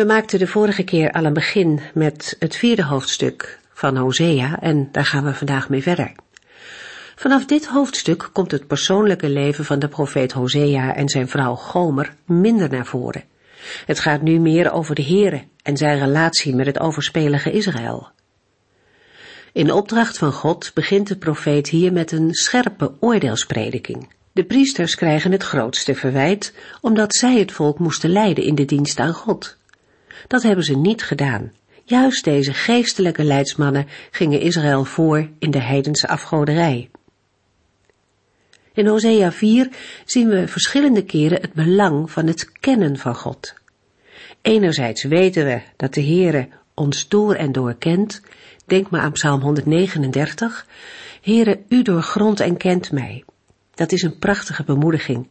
We maakten de vorige keer al een begin met het vierde hoofdstuk van Hosea en daar gaan we vandaag mee verder. Vanaf dit hoofdstuk komt het persoonlijke leven van de profeet Hosea en zijn vrouw Gomer minder naar voren. Het gaat nu meer over de Here en zijn relatie met het overspelige Israël. In opdracht van God begint de profeet hier met een scherpe oordeelsprediking. De priesters krijgen het grootste verwijt, omdat zij het volk moesten leiden in de dienst aan God. Dat hebben ze niet gedaan. Juist deze geestelijke leidsmannen gingen Israël voor in de heidense afgoderij. In Hosea 4 zien we verschillende keren het belang van het kennen van God. Enerzijds weten we dat de Heere ons door en door kent. Denk maar aan Psalm 139. Heere, u doorgrondt en kent mij. Dat is een prachtige bemoediging.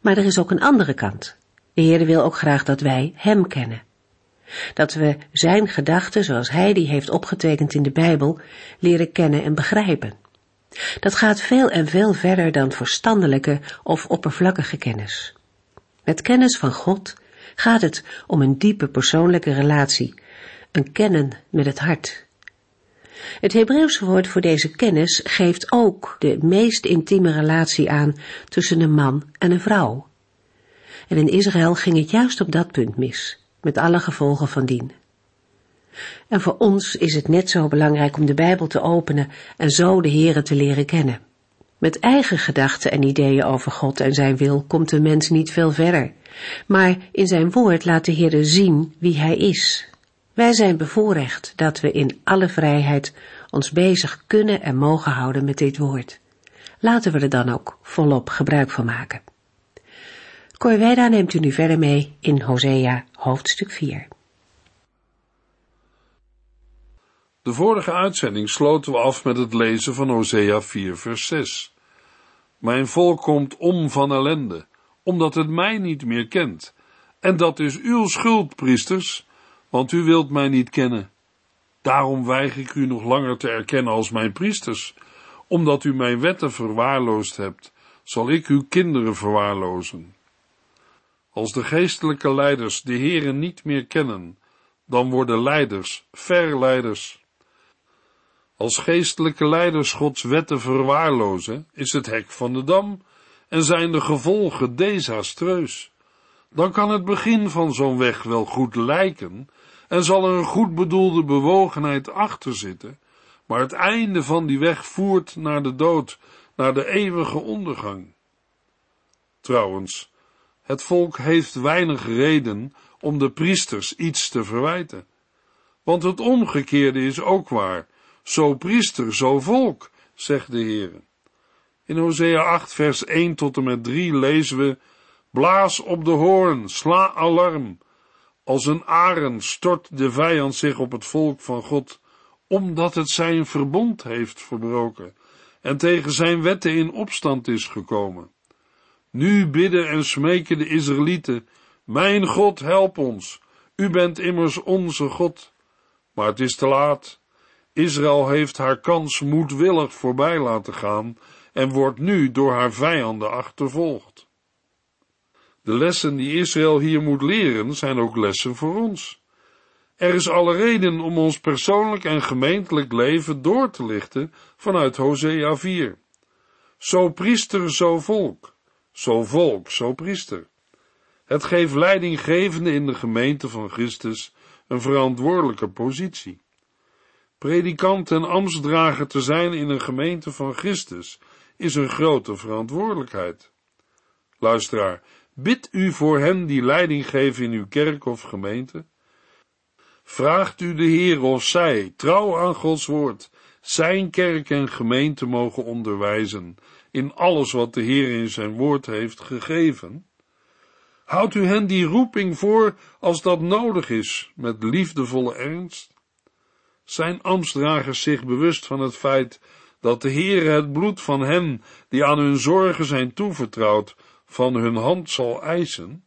Maar er is ook een andere kant. De Heere wil ook graag dat wij Hem kennen. Dat we Zijn gedachten, zoals Hij die heeft opgetekend in de Bijbel, leren kennen en begrijpen. Dat gaat veel en veel verder dan verstandelijke of oppervlakkige kennis. Met kennis van God gaat het om een diepe persoonlijke relatie, een kennen met het hart. Het Hebreeuwse woord voor deze kennis geeft ook de meest intieme relatie aan tussen een man en een vrouw. En in Israël ging het juist op dat punt mis, met alle gevolgen van dien. En voor ons is het net zo belangrijk om de Bijbel te openen en zo de Here te leren kennen. Met eigen gedachten en ideeën over God en zijn wil komt de mens niet veel verder. Maar in zijn woord laat de Heere zien wie hij is. Wij zijn bevoorrecht dat we in alle vrijheid ons bezig kunnen en mogen houden met dit woord. Laten we er dan ook volop gebruik van maken. Corwijda neemt u nu verder mee in Hosea hoofdstuk 4. De vorige uitzending sloten we af met het lezen van Hosea 4 vers 6. Mijn volk komt om van ellende, omdat het mij niet meer kent. En dat is uw schuld, priesters, want u wilt mij niet kennen. Daarom weiger ik u nog langer te erkennen als mijn priesters, omdat u mijn wetten verwaarloosd hebt, zal ik uw kinderen verwaarlozen. Als de geestelijke leiders de Heeren niet meer kennen, dan worden leiders verleiders. Als geestelijke leiders Gods wetten verwaarlozen, is het hek van de dam en zijn de gevolgen desastreus. Dan kan het begin van zo'n weg wel goed lijken en zal er een goed bedoelde bewogenheid achter zitten, maar het einde van die weg voert naar de dood, naar de eeuwige ondergang. Trouwens, het volk heeft weinig reden om de priesters iets te verwijten. Want het omgekeerde is ook waar. Zo priester, zo volk, zegt de Heer. In Hosea 8 vers 1 tot en met 3 lezen we, Blaas op de hoorn, sla alarm. Als een arend stort de vijand zich op het volk van God, omdat het zijn verbond heeft verbroken en tegen zijn wetten in opstand is gekomen. Nu bidden en smeken de Israëlieten, Mijn God, help ons, u bent immers onze God. Maar het is te laat. Israël heeft haar kans moedwillig voorbij laten gaan en wordt nu door haar vijanden achtervolgd. De lessen die Israël hier moet leren zijn ook lessen voor ons. Er is alle reden om ons persoonlijk en gemeentelijk leven door te lichten vanuit Hosea 4. Zo priester, zo volk. Zo volk, zo priester. Het geeft leidinggevende in de gemeente van Christus een verantwoordelijke positie. Predikant en ambtsdrager te zijn in een gemeente van Christus is een grote verantwoordelijkheid. Luisteraar, bid u voor hen die leiding geven in uw kerk of gemeente? Vraagt u de Heer of zij, trouw aan Gods woord, zijn kerk en gemeente mogen onderwijzen in alles wat de Heer in zijn woord heeft gegeven? Houdt u hen die roeping voor als dat nodig is, met liefdevolle ernst? Zijn ambtsdragers zich bewust van het feit dat de Heere het bloed van hen die aan hun zorgen zijn toevertrouwd van hun hand zal eisen?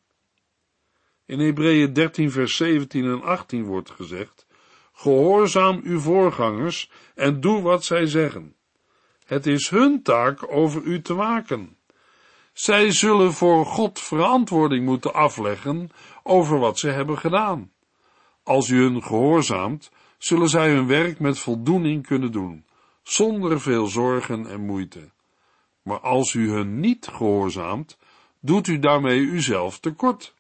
In Hebreeën 13 vers 17 en 18 wordt gezegd, gehoorzaam uw voorgangers en doe wat zij zeggen. Het is hun taak over u te waken. Zij zullen voor God verantwoording moeten afleggen over wat ze hebben gedaan. Als u hun gehoorzaamt, zullen zij hun werk met voldoening kunnen doen, zonder veel zorgen en moeite. Maar als u hun niet gehoorzaamt, doet u daarmee uzelf tekort.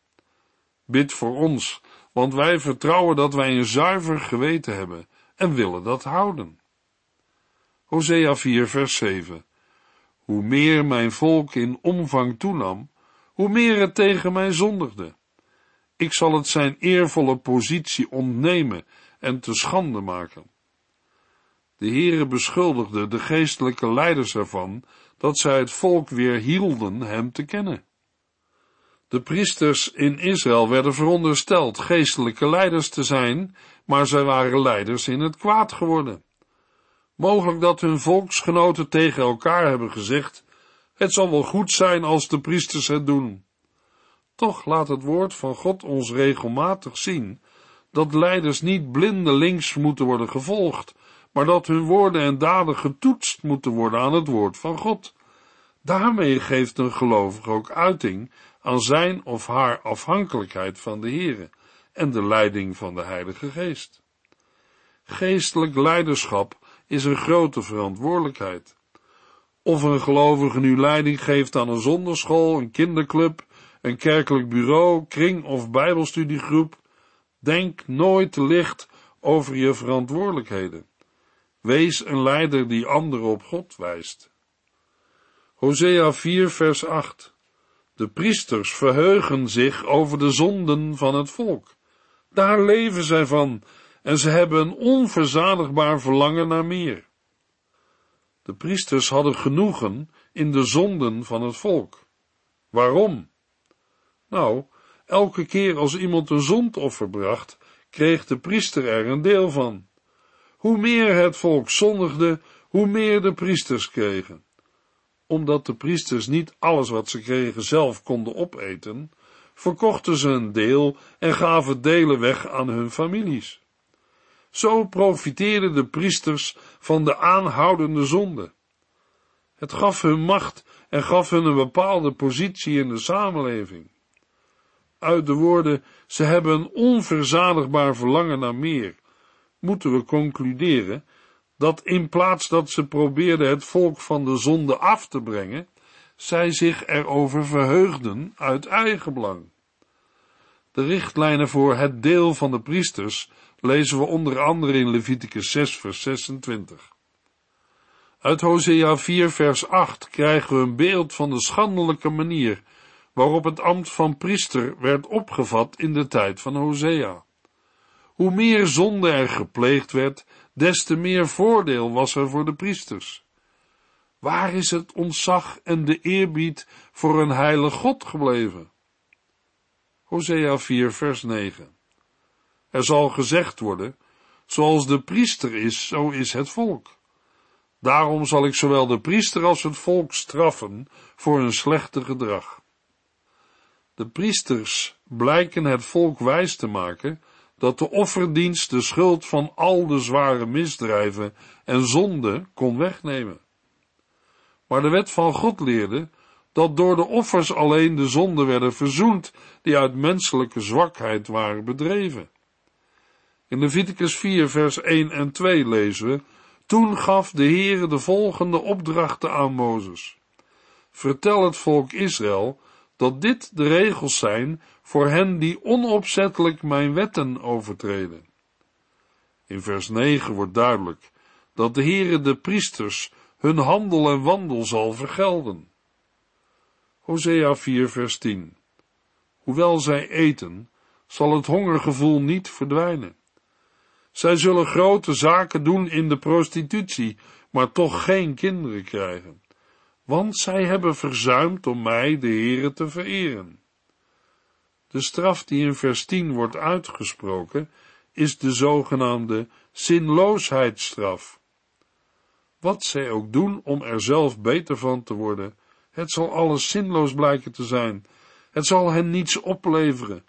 Bid voor ons, want wij vertrouwen dat wij een zuiver geweten hebben en willen dat houden. Hosea 4 vers 7 Hoe meer mijn volk in omvang toenam, hoe meer het tegen mij zondigde. Ik zal het zijn eervolle positie ontnemen en te schande maken. De Heere beschuldigde de geestelijke leiders ervan dat zij het volk weer hielden hem te kennen. De priesters in Israël werden verondersteld geestelijke leiders te zijn, maar zij waren leiders in het kwaad geworden. Mogelijk dat hun volksgenoten tegen elkaar hebben gezegd: Het zal wel goed zijn als de priesters het doen. Toch laat het woord van God ons regelmatig zien dat leiders niet blindelings moeten worden gevolgd, maar dat hun woorden en daden getoetst moeten worden aan het woord van God. Daarmee geeft een gelovige ook uiting aan zijn of haar afhankelijkheid van de Heere en de leiding van de Heilige Geest. Geestelijk leiderschap is een grote verantwoordelijkheid. Of een gelovige nu leiding geeft aan een zonderschool, een kinderclub, een kerkelijk bureau, kring of bijbelstudiegroep, denk nooit te licht over je verantwoordelijkheden. Wees een leider die anderen op God wijst. Hosea 4 vers 8 De priesters verheugen zich over de zonden van het volk. Daar leven zij van en ze hebben een onverzadigbaar verlangen naar meer. De priesters hadden genoegen in de zonden van het volk. Waarom? Nou, elke keer als iemand een zondoffer bracht, kreeg de priester er een deel van. Hoe meer het volk zondigde, hoe meer de priesters kregen. Omdat de priesters niet alles wat ze kregen zelf konden opeten, verkochten ze een deel en gaven delen weg aan hun families. Zo profiteerden de priesters van de aanhoudende zonde. Het gaf hun macht en gaf hun een bepaalde positie in de samenleving uit de woorden, ze hebben een onverzadigbaar verlangen naar meer, moeten we concluderen dat in plaats dat ze probeerden het volk van de zonde af te brengen, zij zich erover verheugden uit eigen belang. De richtlijnen voor het deel van de priesters lezen we onder andere in Leviticus 6 vers 26. Uit Hosea 4 vers 8 krijgen we een beeld van de schandelijke manier waarop het ambt van priester werd opgevat in de tijd van Hosea. Hoe meer zonde er gepleegd werd, des te meer voordeel was er voor de priesters. Waar is het ontzag en de eerbied voor een heilig God gebleven? Hosea 4 vers 9 Er zal gezegd worden, zoals de priester is, zo is het volk. Daarom zal ik zowel de priester als het volk straffen voor hun slechte gedrag. De priesters blijken het volk wijs te maken dat de offerdienst de schuld van al de zware misdrijven en zonden kon wegnemen. Maar de wet van God leerde dat door de offers alleen de zonden werden verzoend die uit menselijke zwakheid waren bedreven. In Leviticus 4 vers 1 en 2 lezen we, toen gaf de Heere de volgende opdrachten aan Mozes. Vertel het volk Israël dat dit de regels zijn voor hen die onopzettelijk mijn wetten overtreden. In vers 9 wordt duidelijk dat de Heere de priesters hun handel en wandel zal vergelden. Hosea 4 vers 10 Hoewel zij eten, zal het hongergevoel niet verdwijnen. Zij zullen grote zaken doen in de prostitutie, maar toch geen kinderen krijgen want zij hebben verzuimd om mij, de Heere, te vereren. De straf die in vers 10 wordt uitgesproken, is de zogenaamde zinloosheidsstraf. Wat zij ook doen om er zelf beter van te worden, het zal alles zinloos blijken te zijn. Het zal hen niets opleveren.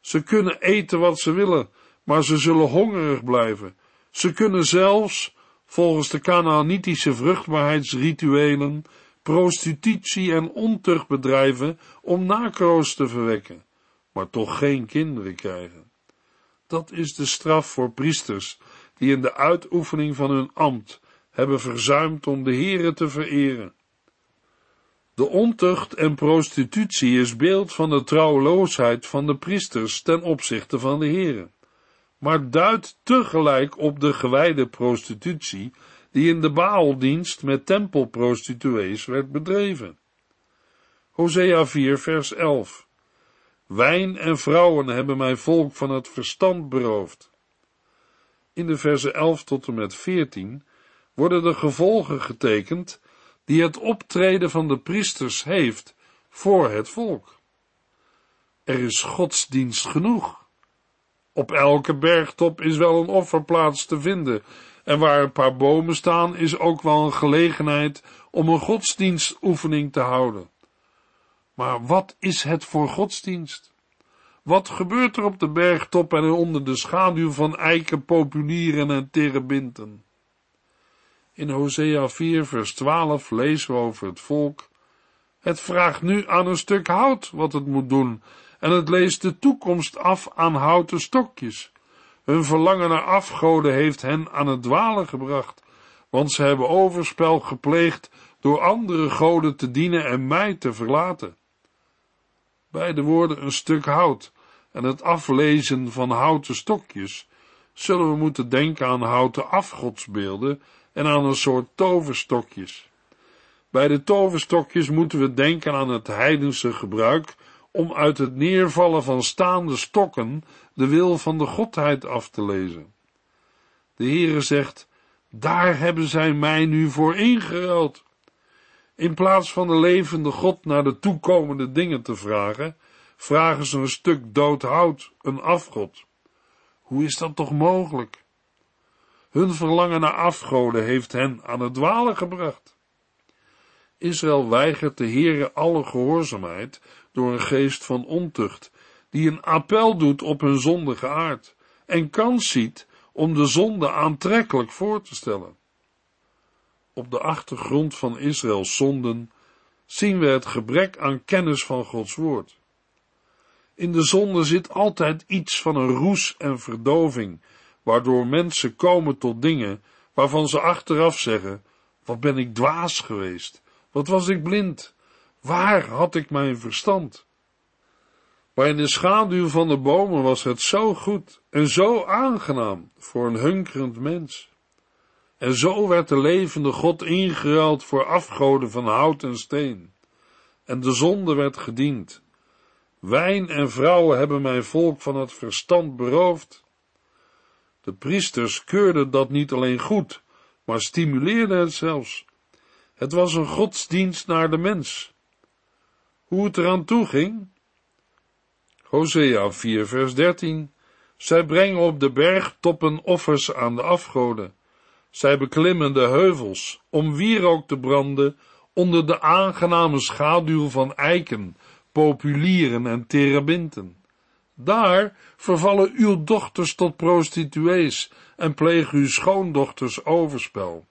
Ze kunnen eten wat ze willen, maar ze zullen hongerig blijven. Ze kunnen zelfs, volgens de Canaanitische vruchtbaarheidsrituelen, prostitutie en ontucht bedrijven om nakroos te verwekken, maar toch geen kinderen krijgen. Dat is de straf voor priesters die in de uitoefening van hun ambt hebben verzuimd om de Here te vereren. De ontucht en prostitutie is beeld van de trouweloosheid van de priesters ten opzichte van de Here, maar duidt tegelijk op de gewijde prostitutie die in de Baaldienst met tempelprostituees werd bedreven. Hosea 4 vers 11 Wijn en vrouwen hebben mijn volk van het verstand beroofd. In de versen 11 tot en met 14 worden de gevolgen getekend die het optreden van de priesters heeft voor het volk. Er is godsdienst genoeg. Op elke bergtop is wel een offerplaats te vinden, en waar een paar bomen staan is ook wel een gelegenheid om een godsdienstoefening te houden. Maar wat is het voor godsdienst? Wat gebeurt er op de bergtop en onder de schaduw van eiken, populieren en terebinten? In Hosea 4 vers 12 lezen we over het volk. Het vraagt nu aan een stuk hout wat het moet doen, en het leest de toekomst af aan houten stokjes. Hun verlangen naar afgoden heeft hen aan het dwalen gebracht, want ze hebben overspel gepleegd door andere goden te dienen en mij te verlaten. Bij de woorden een stuk hout en het aflezen van houten stokjes zullen we moeten denken aan houten afgodsbeelden en aan een soort toverstokjes. Bij de toverstokjes moeten we denken aan het heidense gebruik om uit het neervallen van staande stokken de wil van de Godheid af te lezen. De Heere zegt, daar hebben zij mij nu voor ingeruild. In plaats van de levende God naar de toekomende dingen te vragen, vragen ze een stuk dood hout, een afgod. Hoe is dat toch mogelijk? Hun verlangen naar afgoden heeft hen aan het dwalen gebracht. Israël weigert de Heere alle gehoorzaamheid door een geest van ontucht, die een appel doet op hun zondige aard en kans ziet om de zonde aantrekkelijk voor te stellen. Op de achtergrond van Israëls zonden zien we het gebrek aan kennis van Gods woord. In de zonde zit altijd iets van een roes en verdoving, waardoor mensen komen tot dingen waarvan ze achteraf zeggen: Wat ben ik dwaas geweest? Wat was ik blind? Waar had ik mijn verstand? Maar in de schaduw van de bomen was het zo goed en zo aangenaam voor een hunkerend mens. En zo werd de levende God ingeruild voor afgoden van hout en steen. En de zonde werd gediend. Wijn en vrouwen hebben mijn volk van het verstand beroofd. De priesters keurden dat niet alleen goed, maar stimuleerden het zelfs. Het was een godsdienst naar de mens. Hoe het eraan toe ging? Hosea 4 vers 13 Zij brengen op de bergtoppen offers aan de afgoden. Zij beklimmen de heuvels om wierook te branden onder de aangename schaduw van eiken, populieren en terebinten. Daar vervallen uw dochters tot prostituees en plegen uw schoondochters overspel.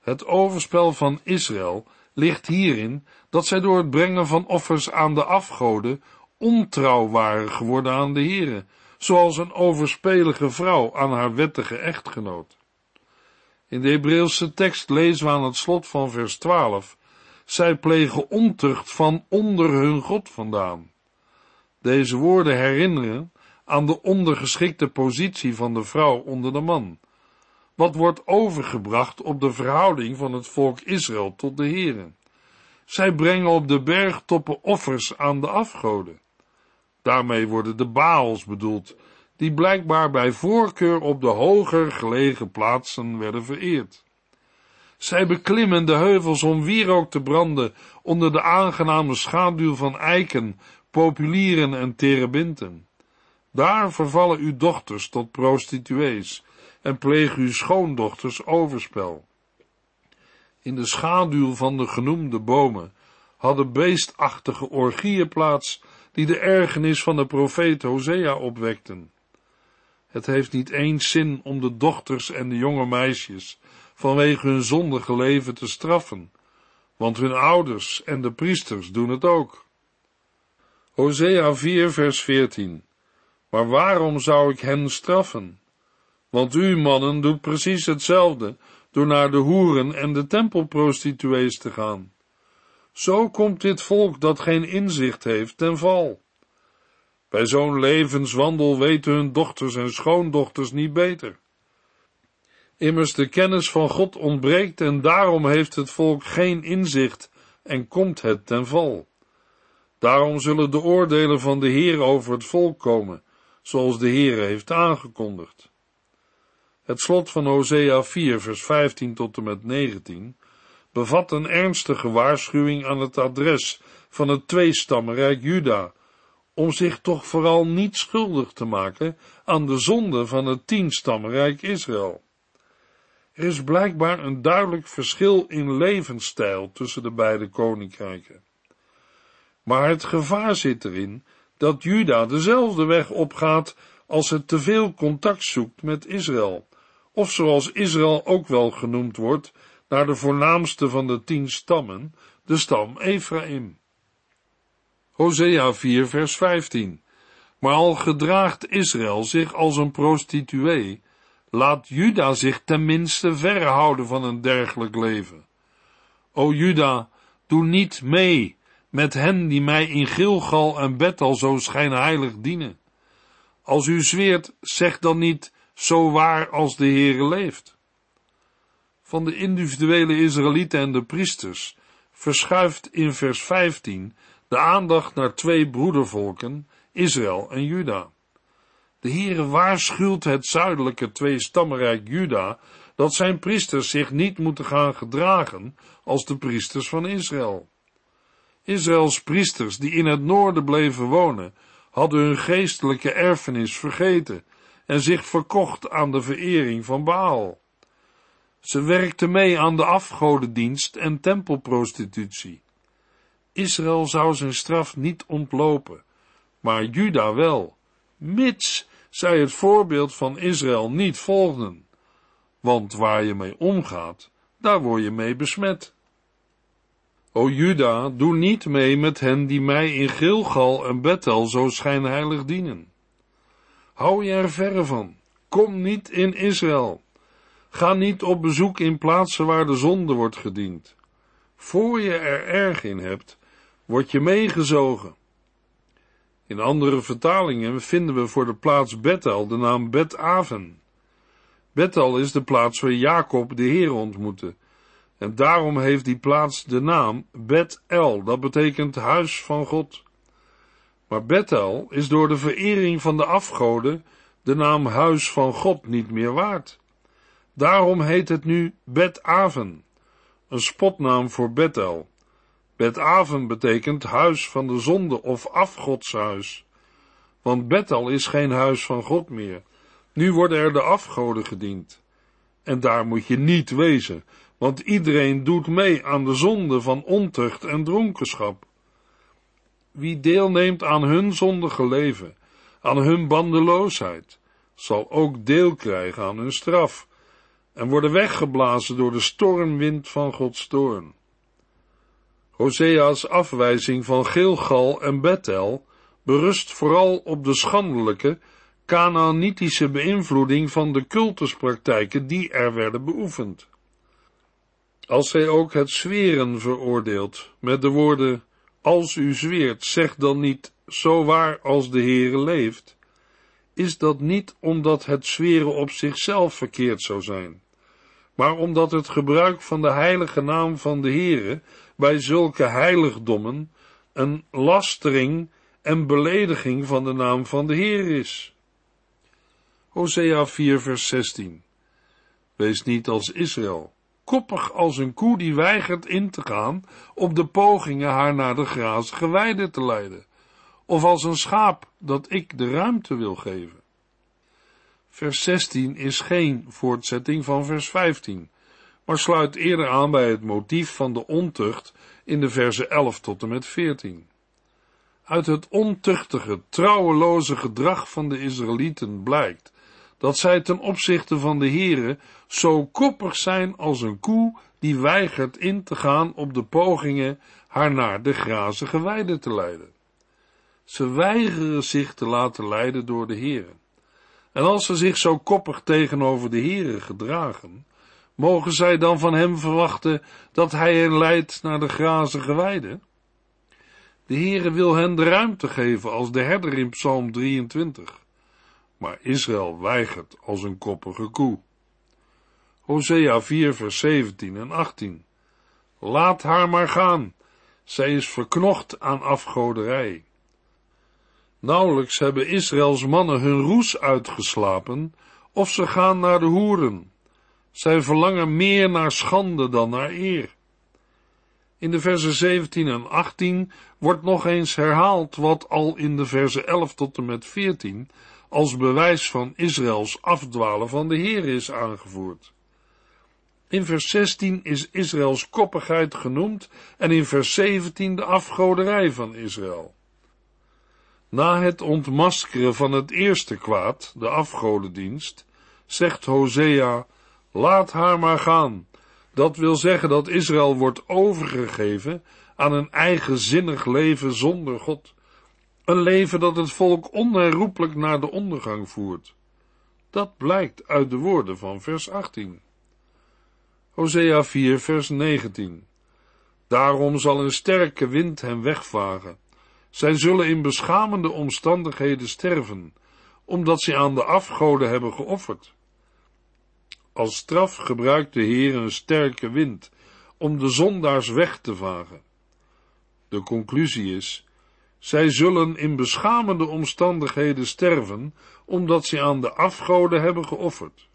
Het overspel van Israël ligt hierin dat zij door het brengen van offers aan de afgoden ontrouw waren geworden aan de Here, zoals een overspelige vrouw aan haar wettige echtgenoot. In de Hebreeuwse tekst lezen we aan het slot van vers 12, zij plegen ontucht van onder hun God vandaan. Deze woorden herinneren aan de ondergeschikte positie van de vrouw onder de man, wat wordt overgebracht op de verhouding van het volk Israël tot de Here. Zij brengen op de bergtoppen offers aan de afgoden. Daarmee worden de Baals bedoeld, die blijkbaar bij voorkeur op de hoger gelegen plaatsen werden vereerd. Zij beklimmen de heuvels om wierook te branden onder de aangename schaduw van eiken, populieren en terebinten. Daar vervallen uw dochters tot prostituees en plegen uw schoondochters overspel. In de schaduw van de genoemde bomen hadden beestachtige orgieën plaats die de ergernis van de profeet Hosea opwekten. Het heeft niet eens zin om de dochters en de jonge meisjes vanwege hun zondige leven te straffen, want hun ouders en de priesters doen het ook. Hosea 4 vers 14 Maar waarom zou ik hen straffen? Want u mannen doet precies hetzelfde door naar de hoeren en de tempelprostituees te gaan. Zo komt dit volk dat geen inzicht heeft ten val. Bij zo'n levenswandel weten hun dochters en schoondochters niet beter. Immers de kennis van God ontbreekt en daarom heeft het volk geen inzicht en komt het ten val. Daarom zullen de oordelen van de Heer over het volk komen, zoals de Heer heeft aangekondigd. Het slot van Hosea 4 vers 15 tot en met 19 bevat een ernstige waarschuwing aan het adres van het tweestammenrijk Juda, om zich toch vooral niet schuldig te maken aan de zonde van het tienstammenrijk Israël. Er is blijkbaar een duidelijk verschil in levensstijl tussen de beide koninkrijken. Maar het gevaar zit erin dat Juda dezelfde weg opgaat als het te veel contact zoekt met Israël, of zoals Israël ook wel genoemd wordt, naar de voornaamste van de tien stammen, de stam Ephraim. Hosea 4 vers 15 Maar al gedraagt Israël zich als een prostituee, laat Juda zich tenminste verre houden van een dergelijk leven. O Juda, doe niet mee met hen die mij in Gilgal en Bethel zo schijnheilig dienen. Als u zweert, zeg dan niet zo waar als de Heere leeft. Van de individuele Israëlieten en de priesters verschuift in vers 15 de aandacht naar twee broedervolken, Israël en Juda. De Heere waarschuwt het zuidelijke tweestammenrijk Juda dat zijn priesters zich niet moeten gaan gedragen als de priesters van Israël. Israëls priesters die in het noorden bleven wonen, hadden hun geestelijke erfenis vergeten en zich verkocht aan de verering van Baal. Ze werkten mee aan de afgodendienst en tempelprostitutie. Israël zou zijn straf niet ontlopen, maar Juda wel, mits zij het voorbeeld van Israël niet volgden. Want waar je mee omgaat, daar word je mee besmet. O Juda, doe niet mee met hen die mij in Gilgal en Bethel zo schijnheilig dienen. Hou je er verre van. Kom niet in Israël. Ga niet op bezoek in plaatsen waar de zonde wordt gediend. Voor je er erg in hebt, word je meegezogen. In andere vertalingen vinden we voor de plaats Bethel de naam Bet-Aven. Bethel is de plaats waar Jacob de Heer ontmoette, en daarom heeft die plaats de naam Bet-El, dat betekent huis van God. Maar Bethel is door de verering van de afgoden de naam huis van God niet meer waard. Daarom heet het nu Bet-Aven, een spotnaam voor Bethel. Bet-Aven betekent huis van de zonde of afgodshuis. Want Bethel is geen huis van God meer. Nu worden er de afgoden gediend. En daar moet je niet wezen, want iedereen doet mee aan de zonde van ontucht en dronkenschap. Wie deelneemt aan hun zondige leven, aan hun bandeloosheid, zal ook deel krijgen aan hun straf en worden weggeblazen door de stormwind van Gods toorn. Hosea's afwijzing van Gilgal en Bethel berust vooral op de schandelijke Canaanitische beïnvloeding van de cultuspraktijken die er werden beoefend. Als hij ook het zweren veroordeelt met de woorden, als u zweert, zeg dan niet zo waar als de Heere leeft, is dat niet omdat het zweren op zichzelf verkeerd zou zijn, maar omdat het gebruik van de heilige naam van de Heere bij zulke heiligdommen een lastering en belediging van de naam van de Heer is. Hosea 4 vers 16 Wees niet als Israël, koppig als een koe die weigert in te gaan op de pogingen haar naar de grazige weide te leiden, of als een schaap dat ik de ruimte wil geven. Vers 16 is geen voortzetting van vers 15, maar sluit eerder aan bij het motief van de ontucht in de versen 11 tot en met 14. Uit het ontuchtige, trouweloze gedrag van de Israëlieten blijkt dat zij ten opzichte van de Here zo koppig zijn als een koe die weigert in te gaan op de pogingen haar naar de grazige weide te leiden. Ze weigeren zich te laten leiden door de Here. En als ze zich zo koppig tegenover de Here gedragen, mogen zij dan van hem verwachten dat hij hen leidt naar de grazige weide? De Heere wil hen de ruimte geven als de herder in Psalm 23. Maar Israël weigert als een koppige koe. Hosea 4 vers 17 en 18. Laat haar maar gaan. Zij is verknocht aan afgoderij. Nauwelijks hebben Israëls mannen hun roes uitgeslapen, of ze gaan naar de hoeren. Zij verlangen meer naar schande dan naar eer. In de versen 17 en 18 wordt nog eens herhaald wat al in de versen 11 tot en met 14 als bewijs van Israëls afdwalen van de Heer is aangevoerd. In vers 16 is Israëls koppigheid genoemd en in vers 17 de afgoderij van Israël. Na het ontmaskeren van het eerste kwaad, de afgodendienst, zegt Hosea, laat haar maar gaan. Dat wil zeggen dat Israël wordt overgegeven aan een eigenzinnig leven zonder God. Een leven dat het volk onherroepelijk naar de ondergang voert. Dat blijkt uit de woorden van vers 18. Hosea 4, vers 19. Daarom zal een sterke wind hen wegvagen. Zij zullen in beschamende omstandigheden sterven, omdat ze aan de afgoden hebben geofferd. Als straf gebruikt de Heer een sterke wind om de zondaars weg te vagen. De conclusie is, zij zullen in beschamende omstandigheden sterven, omdat ze aan de afgoden hebben geofferd.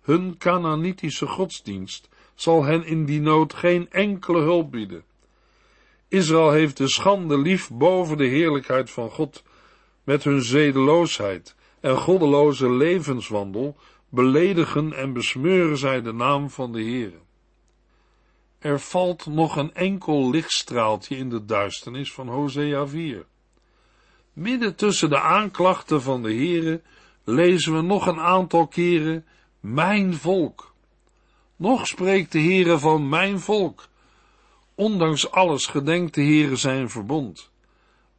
Hun Canaanitische godsdienst zal hen in die nood geen enkele hulp bieden. Israël heeft de schande lief boven de heerlijkheid van God. Met hun zedeloosheid en goddeloze levenswandel beledigen en besmeuren zij de naam van de Heere. Er valt nog een enkel lichtstraaltje in de duisternis van Hosea 4. Midden tussen de aanklachten van de Heere lezen we nog een aantal keren mijn volk. Nog spreekt de Heere van mijn volk. Ondanks alles gedenkt de Heere zijn verbond.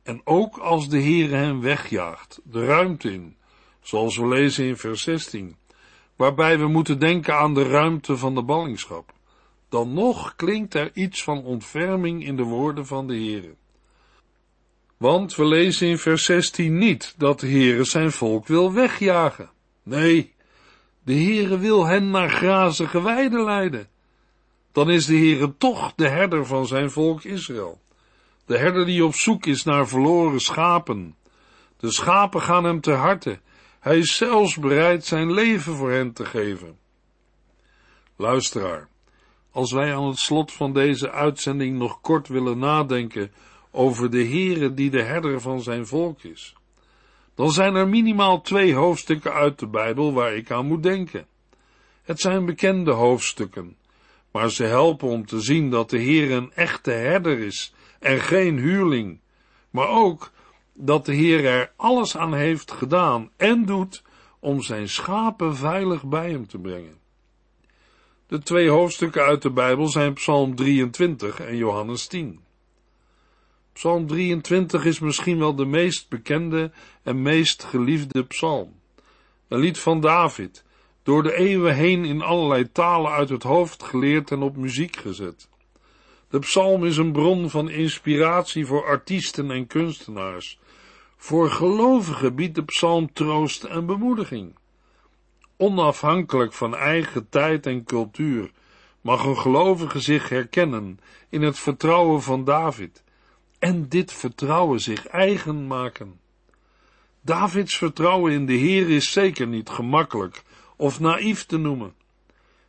En ook als de Heere hem wegjaagt, de ruimte in, zoals we lezen in vers 16, waarbij we moeten denken aan de ruimte van de ballingschap, dan nog klinkt er iets van ontferming in de woorden van de Heere. Want we lezen in vers 16 niet dat de Heere zijn volk wil wegjagen. Nee, de Heere wil hen naar grazige weiden leiden. Dan is de Heere toch de herder van zijn volk Israël. De herder die op zoek is naar verloren schapen. De schapen gaan hem te harte. Hij is zelfs bereid zijn leven voor hen te geven. Luisteraar, als wij aan het slot van deze uitzending nog kort willen nadenken over de Heere die de herder van zijn volk is, dan zijn er minimaal twee hoofdstukken uit de Bijbel waar ik aan moet denken. Het zijn bekende hoofdstukken, maar ze helpen om te zien dat de Heer een echte herder is en geen huurling, maar ook dat de Heer er alles aan heeft gedaan en doet om zijn schapen veilig bij hem te brengen. De twee hoofdstukken uit de Bijbel zijn Psalm 23 en Johannes 10. Psalm 23 is misschien wel de meest bekende en meest geliefde psalm. Een lied van David, door de eeuwen heen in allerlei talen uit het hoofd geleerd en op muziek gezet. De psalm is een bron van inspiratie voor artiesten en kunstenaars. Voor gelovigen biedt de psalm troost en bemoediging. Onafhankelijk van eigen tijd en cultuur mag een gelovige zich herkennen in het vertrouwen van David en dit vertrouwen zich eigen maken. Davids vertrouwen in de Heer is zeker niet gemakkelijk of naïef te noemen.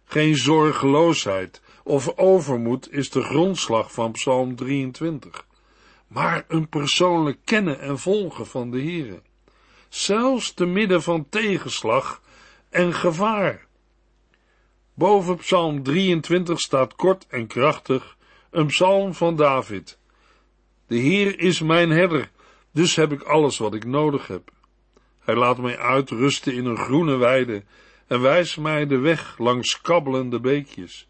Geen zorgeloosheid of overmoed is de grondslag van Psalm 23. maar een persoonlijk kennen en volgen van de Heere. Zelfs te midden van tegenslag en gevaar. Boven Psalm 23 staat kort en krachtig een psalm van David. De Heer is mijn herder, dus heb ik alles wat ik nodig heb. Hij laat mij uitrusten in een groene weide en wijst mij de weg langs kabbelende beekjes.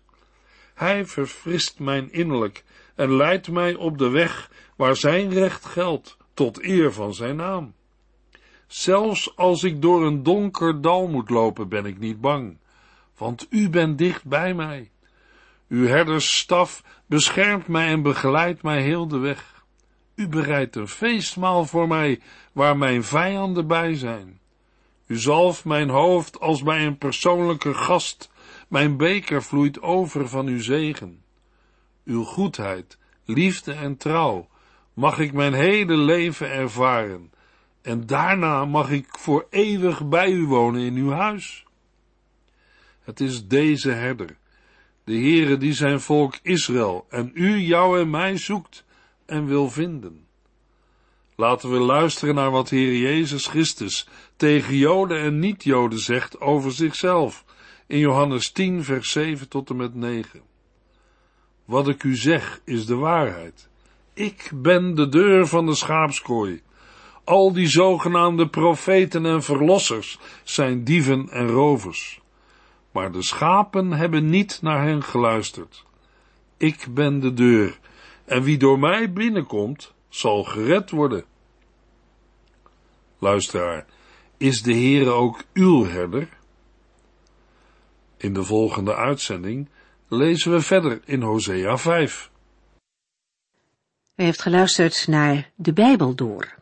Hij verfrist mijn innerlijk en leidt mij op de weg waar zijn recht geldt, tot eer van zijn naam. Zelfs als ik door een donker dal moet lopen, ben ik niet bang, want u bent dicht bij mij. Uw herdersstaf beschermt mij en begeleidt mij heel de weg. U bereidt een feestmaal voor mij, waar mijn vijanden bij zijn. U zalft mijn hoofd als bij een persoonlijke gast, mijn beker vloeit over van uw zegen. Uw goedheid, liefde en trouw mag ik mijn hele leven ervaren, en daarna mag ik voor eeuwig bij u wonen in uw huis. Het is deze herder, de Heere die zijn volk Israël en u, jou en mij zoekt en wil vinden. Laten we luisteren naar wat Heer Jezus Christus tegen Joden en niet-Joden zegt over zichzelf in Johannes 10, vers 7 tot en met 9. Wat ik u zeg is de waarheid. Ik ben de deur van de schaapskooi. Al die zogenaamde profeten en verlossers zijn dieven en rovers. Maar de schapen hebben niet naar hen geluisterd. Ik ben de deur, en wie door mij binnenkomt, zal gered worden. Luisteraar, is de Heere ook uw herder? In de volgende uitzending lezen we verder in Hosea 5. U heeft geluisterd naar De Bijbel Door.